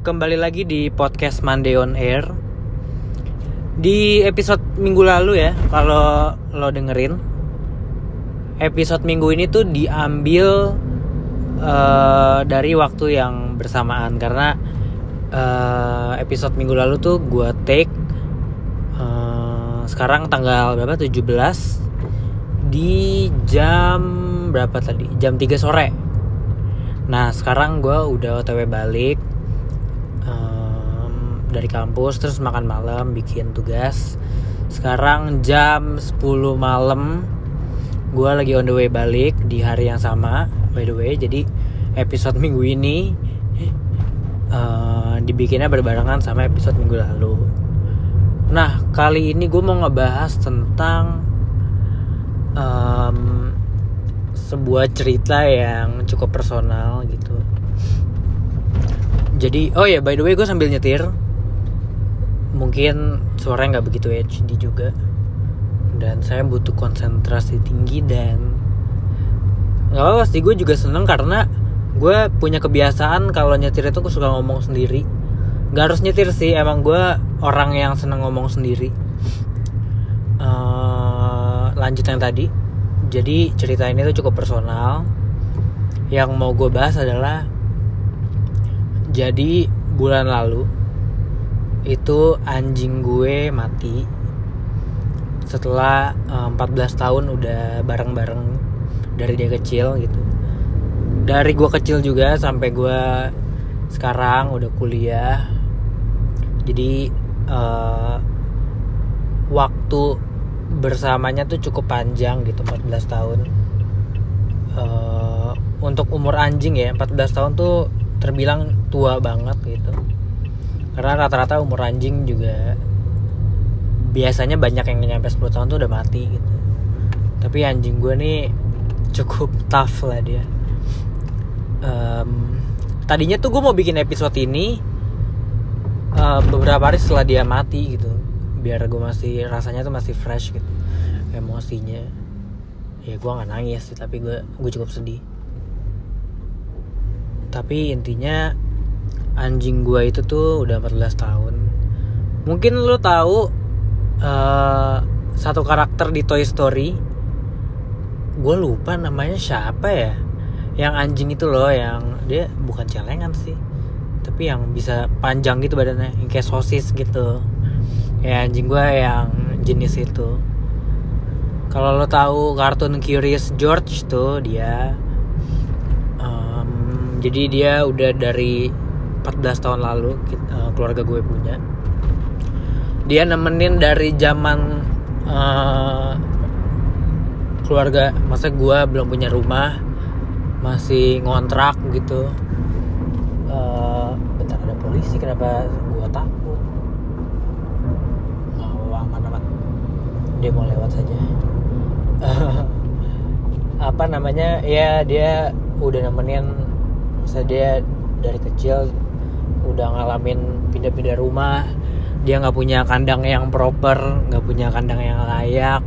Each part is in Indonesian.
kembali lagi di podcast Monday on Air. Di episode minggu lalu ya, kalau lo dengerin, episode minggu ini tuh diambil uh, dari waktu yang bersamaan karena uh, episode minggu lalu tuh gue take uh, sekarang tanggal berapa 17 di jam berapa tadi? Jam 3 sore. Nah sekarang gue udah otw balik dari kampus terus makan malam bikin tugas. Sekarang jam 10 malam gue lagi on the way balik di hari yang sama by the way. Jadi episode minggu ini uh, dibikinnya berbarengan sama episode minggu lalu. Nah kali ini gue mau ngebahas tentang um, sebuah cerita yang cukup personal gitu. Jadi oh ya by the way gue sambil nyetir mungkin suaranya nggak begitu HD juga. Dan saya butuh konsentrasi tinggi dan nggak apa-apa sih gue juga seneng karena gue punya kebiasaan kalau nyetir itu gue suka ngomong sendiri. Nggak harus nyetir sih emang gue orang yang seneng ngomong sendiri. Uh, lanjut yang tadi. Jadi cerita ini tuh cukup personal. Yang mau gue bahas adalah jadi bulan lalu itu anjing gue mati. Setelah um, eh, 14 tahun udah bareng-bareng dari dia kecil gitu. Dari gue kecil juga sampai gue sekarang udah kuliah. Jadi uh, waktu bersamanya tuh cukup panjang gitu 14 tahun. Uh, untuk umur anjing ya 14 tahun tuh terbilang tua banget gitu karena rata-rata umur anjing juga biasanya banyak yang nyampe 10 tahun tuh udah mati gitu. Tapi anjing gue nih cukup tough lah dia. Um, tadinya tuh gue mau bikin episode ini uh, beberapa hari setelah dia mati gitu. Biar gue masih rasanya tuh masih fresh gitu. Emosinya. Ya gue nggak nangis sih tapi gue gue cukup sedih. Tapi intinya anjing gue itu tuh udah 14 tahun. Mungkin lo tahu uh, satu karakter di Toy Story gue lupa namanya siapa ya. Yang anjing itu loh yang dia bukan celengan sih tapi yang bisa panjang gitu badannya yang kayak sosis gitu. Ya anjing gue yang jenis itu. Kalau lo tahu kartun Curious George tuh dia um, jadi dia udah dari 14 tahun lalu uh, keluarga gue punya. Dia nemenin dari zaman uh, keluarga masa gue belum punya rumah masih ngontrak gitu. Uh, bentar ada polisi kenapa gue takut? Oh, aman aman. Dia mau lewat saja. Apa namanya? Ya dia udah nemenin saya dia dari kecil udah ngalamin pindah-pindah rumah dia nggak punya kandang yang proper nggak punya kandang yang layak.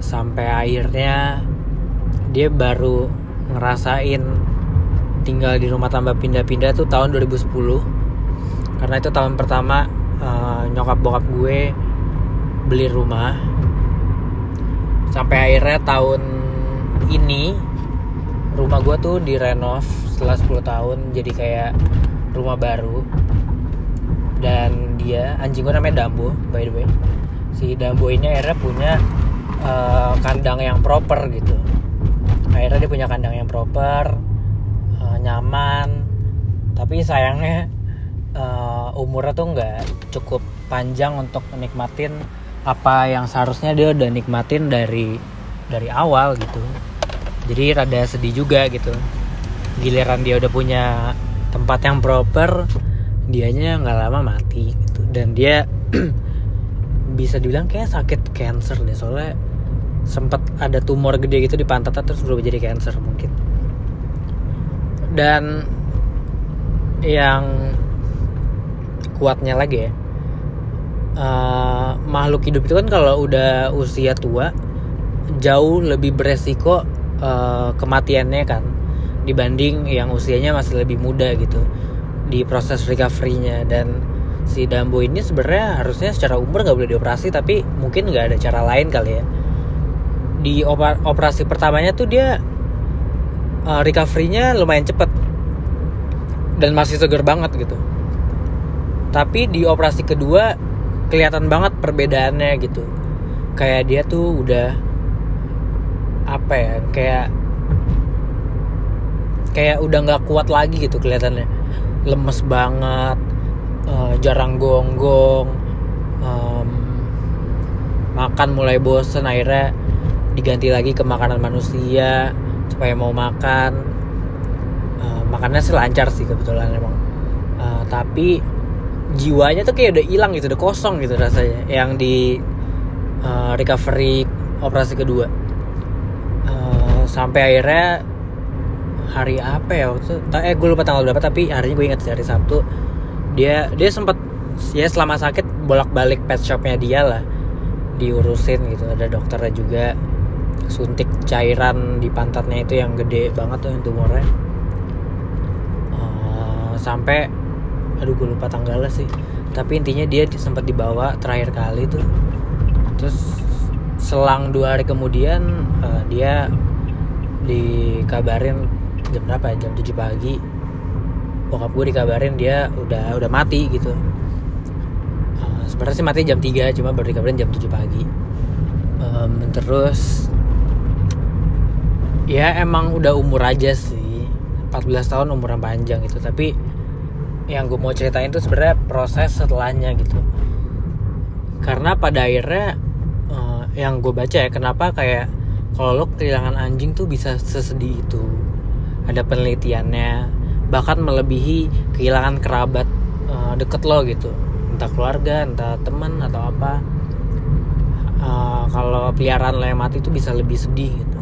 Sampai akhirnya dia baru ngerasain tinggal di rumah tambah pindah-pindah tuh tahun 2010 karena itu tahun pertama uh, nyokap bokap gue beli rumah. Sampai akhirnya tahun ini rumah gue tuh direnov setelah 10 tahun. Jadi kayak rumah baru. Dan dia anjing gue namanya Dambo by the way. Si Dambo ini akhirnya punya uh, kandang yang proper gitu. Akhirnya dia punya kandang yang proper uh, nyaman. Tapi sayangnya uh, umurnya tuh nggak cukup panjang untuk menikmatin apa yang seharusnya dia udah nikmatin dari dari awal gitu. Jadi rada sedih juga gitu. Giliran dia udah punya tempat yang proper dianya nggak lama mati gitu. Dan dia bisa dibilang kayak sakit cancer deh soalnya sempat ada tumor gede gitu di pantat terus berubah jadi cancer mungkin. Dan yang kuatnya lagi ya uh, makhluk hidup itu kan kalau udah usia tua jauh lebih beresiko uh, kematiannya kan dibanding yang usianya masih lebih muda gitu di proses recovery-nya. Dan si Dambo ini sebenarnya harusnya secara umur nggak boleh dioperasi tapi mungkin nggak ada cara lain kali ya. Di operasi pertamanya tuh dia uh, recovery-nya lumayan cepet dan masih seger banget gitu. Tapi di operasi kedua kelihatan banget perbedaannya gitu. Kayak dia tuh udah apa ya kayak kayak udah nggak kuat lagi gitu kelihatannya. Lemes banget uh, jarang gonggong um, makan mulai bosen akhirnya diganti lagi ke makanan manusia supaya mau makan. Uh, makannya sih lancar sih kebetulan emang. Uh, tapi jiwanya tuh kayak udah hilang gitu udah kosong gitu rasanya. Yang di uh, recovery operasi kedua. Uh, sampai akhirnya hari apa ya waktu eh gue lupa tanggal berapa tapi harinya gue ingat hari Sabtu. Dia dia sempat ya selama sakit bolak balik pet shopnya dia lah diurusin gitu. Ada dokternya juga suntik cairan di pantatnya itu yang gede banget tuh yang tumornya. Uh, sampai aduh gue lupa tanggalnya sih. Tapi intinya dia sempat dibawa terakhir kali tuh. Terus selang dua hari kemudian uh, dia dikabarin jam berapa ya? Jam 7 pagi. Bokap gue dikabarin dia udah udah mati gitu. Uh, sebenarnya sih mati jam 3 cuma baru dikabarin jam 7 pagi. Um, terus ya emang udah umur aja sih. 14 tahun umur yang panjang gitu. Tapi yang gue mau ceritain tuh sebenarnya proses setelahnya gitu. Karena pada akhirnya uh, yang gue baca ya kenapa kayak kalau lo kehilangan anjing tuh bisa sesedih itu ada penelitiannya bahkan melebihi kehilangan kerabat uh, deket lo gitu. Entah keluarga entah teman atau apa. Uh, kalau peliharaan lo yang mati itu bisa lebih sedih gitu.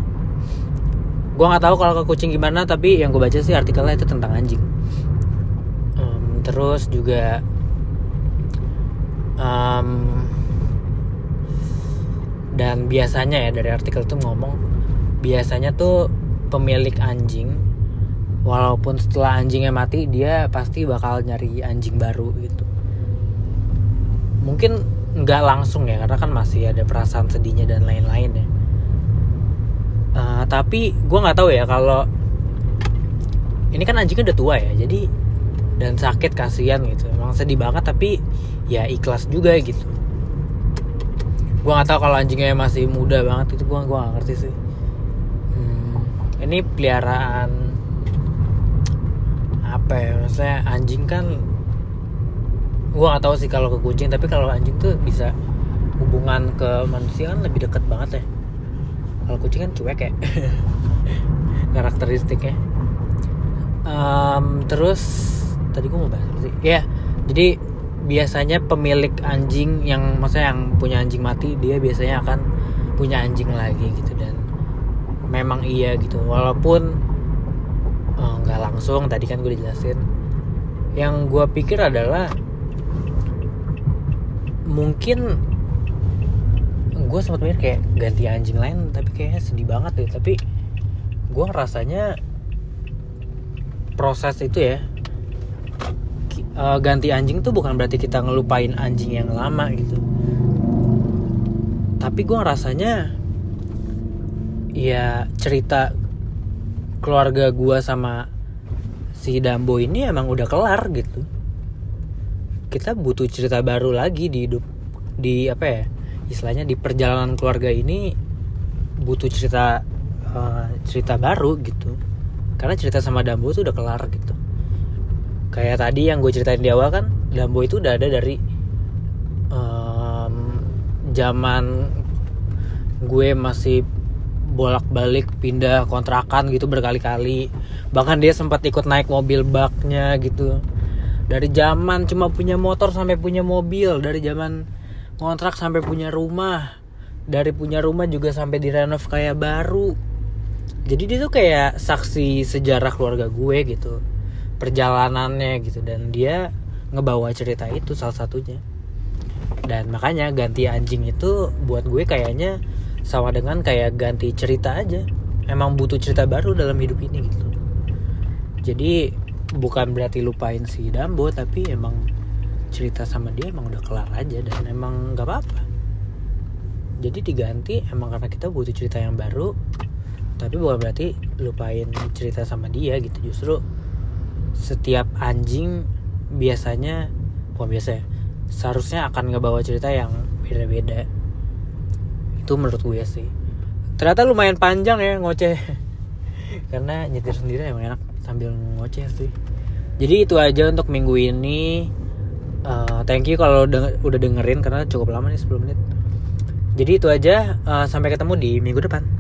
Gue nggak tahu kalau ke kucing gimana tapi yang gue baca sih artikelnya itu tentang anjing. Um, terus juga um, dan biasanya ya dari artikel itu ngomong biasanya tuh pemilik anjing walaupun setelah anjingnya mati dia pasti bakal nyari anjing baru gitu. Mungkin nggak langsung ya karena kan masih ada perasaan sedihnya dan lain-lain ya. Uh, tapi gue nggak tahu ya kalau ini kan anjingnya udah tua ya jadi dan sakit kasihan gitu. Emang sedih banget tapi ya ikhlas juga gitu. Gue nggak tahu kalau anjingnya masih muda banget itu gue gue gak ngerti sih ini peliharaan apa ya? Maksudnya anjing kan gue gak tahu sih kalau ke kucing tapi kalau anjing tuh bisa hubungan ke manusia kan lebih deket banget ya. Kalau kucing kan cuek ya. Karakteristiknya. Um, terus tadi gue mau bahas sih? Ya jadi biasanya pemilik anjing yang maksudnya yang punya anjing mati dia biasanya akan punya anjing lagi gitu. Dan memang iya gitu. Walaupun Oh, nggak langsung tadi kan gue dijelasin. Yang gue pikir adalah mungkin gue sempat mikir kayak ganti anjing lain tapi kayaknya sedih banget deh. Tapi gue rasanya proses itu ya uh, ganti anjing tuh bukan berarti kita ngelupain anjing yang lama gitu. Tapi gue rasanya ya cerita keluarga gue sama si Dambo ini emang udah kelar gitu. Kita butuh cerita baru lagi di hidup di apa ya istilahnya di perjalanan keluarga ini butuh cerita uh, cerita baru gitu. Karena cerita sama Dambo itu udah kelar gitu. Kayak tadi yang gue ceritain di awal kan Dambo itu udah ada dari um, zaman gue masih bolak-balik pindah kontrakan gitu berkali-kali. Bahkan dia sempat ikut naik mobil baknya gitu. Dari zaman cuma punya motor sampai punya mobil dari zaman kontrak sampai punya rumah dari punya rumah juga sampai direnov kayak baru. Jadi dia tuh kayak saksi sejarah keluarga gue gitu perjalanannya gitu dan dia ngebawa cerita itu salah satunya. Dan makanya ganti anjing itu buat gue kayaknya sama dengan kayak ganti cerita aja. Emang butuh cerita baru dalam hidup ini gitu. Jadi bukan berarti lupain si Dambo tapi emang cerita sama dia emang udah kelar aja dan emang nggak apa-apa. Jadi diganti emang karena kita butuh cerita yang baru tapi bukan berarti lupain cerita sama dia gitu. Justru setiap anjing biasanya bukan biasa ya seharusnya akan ngebawa cerita yang beda-beda itu menurut gue sih. Ternyata lumayan panjang ya ngoceh. Karena nyetir sendiri emang enak sambil ngoceh sih. Jadi itu aja untuk minggu ini. Uh, thank you kalau denger, udah dengerin karena cukup lama nih 10 menit. Jadi itu aja. Uh, sampai ketemu di minggu depan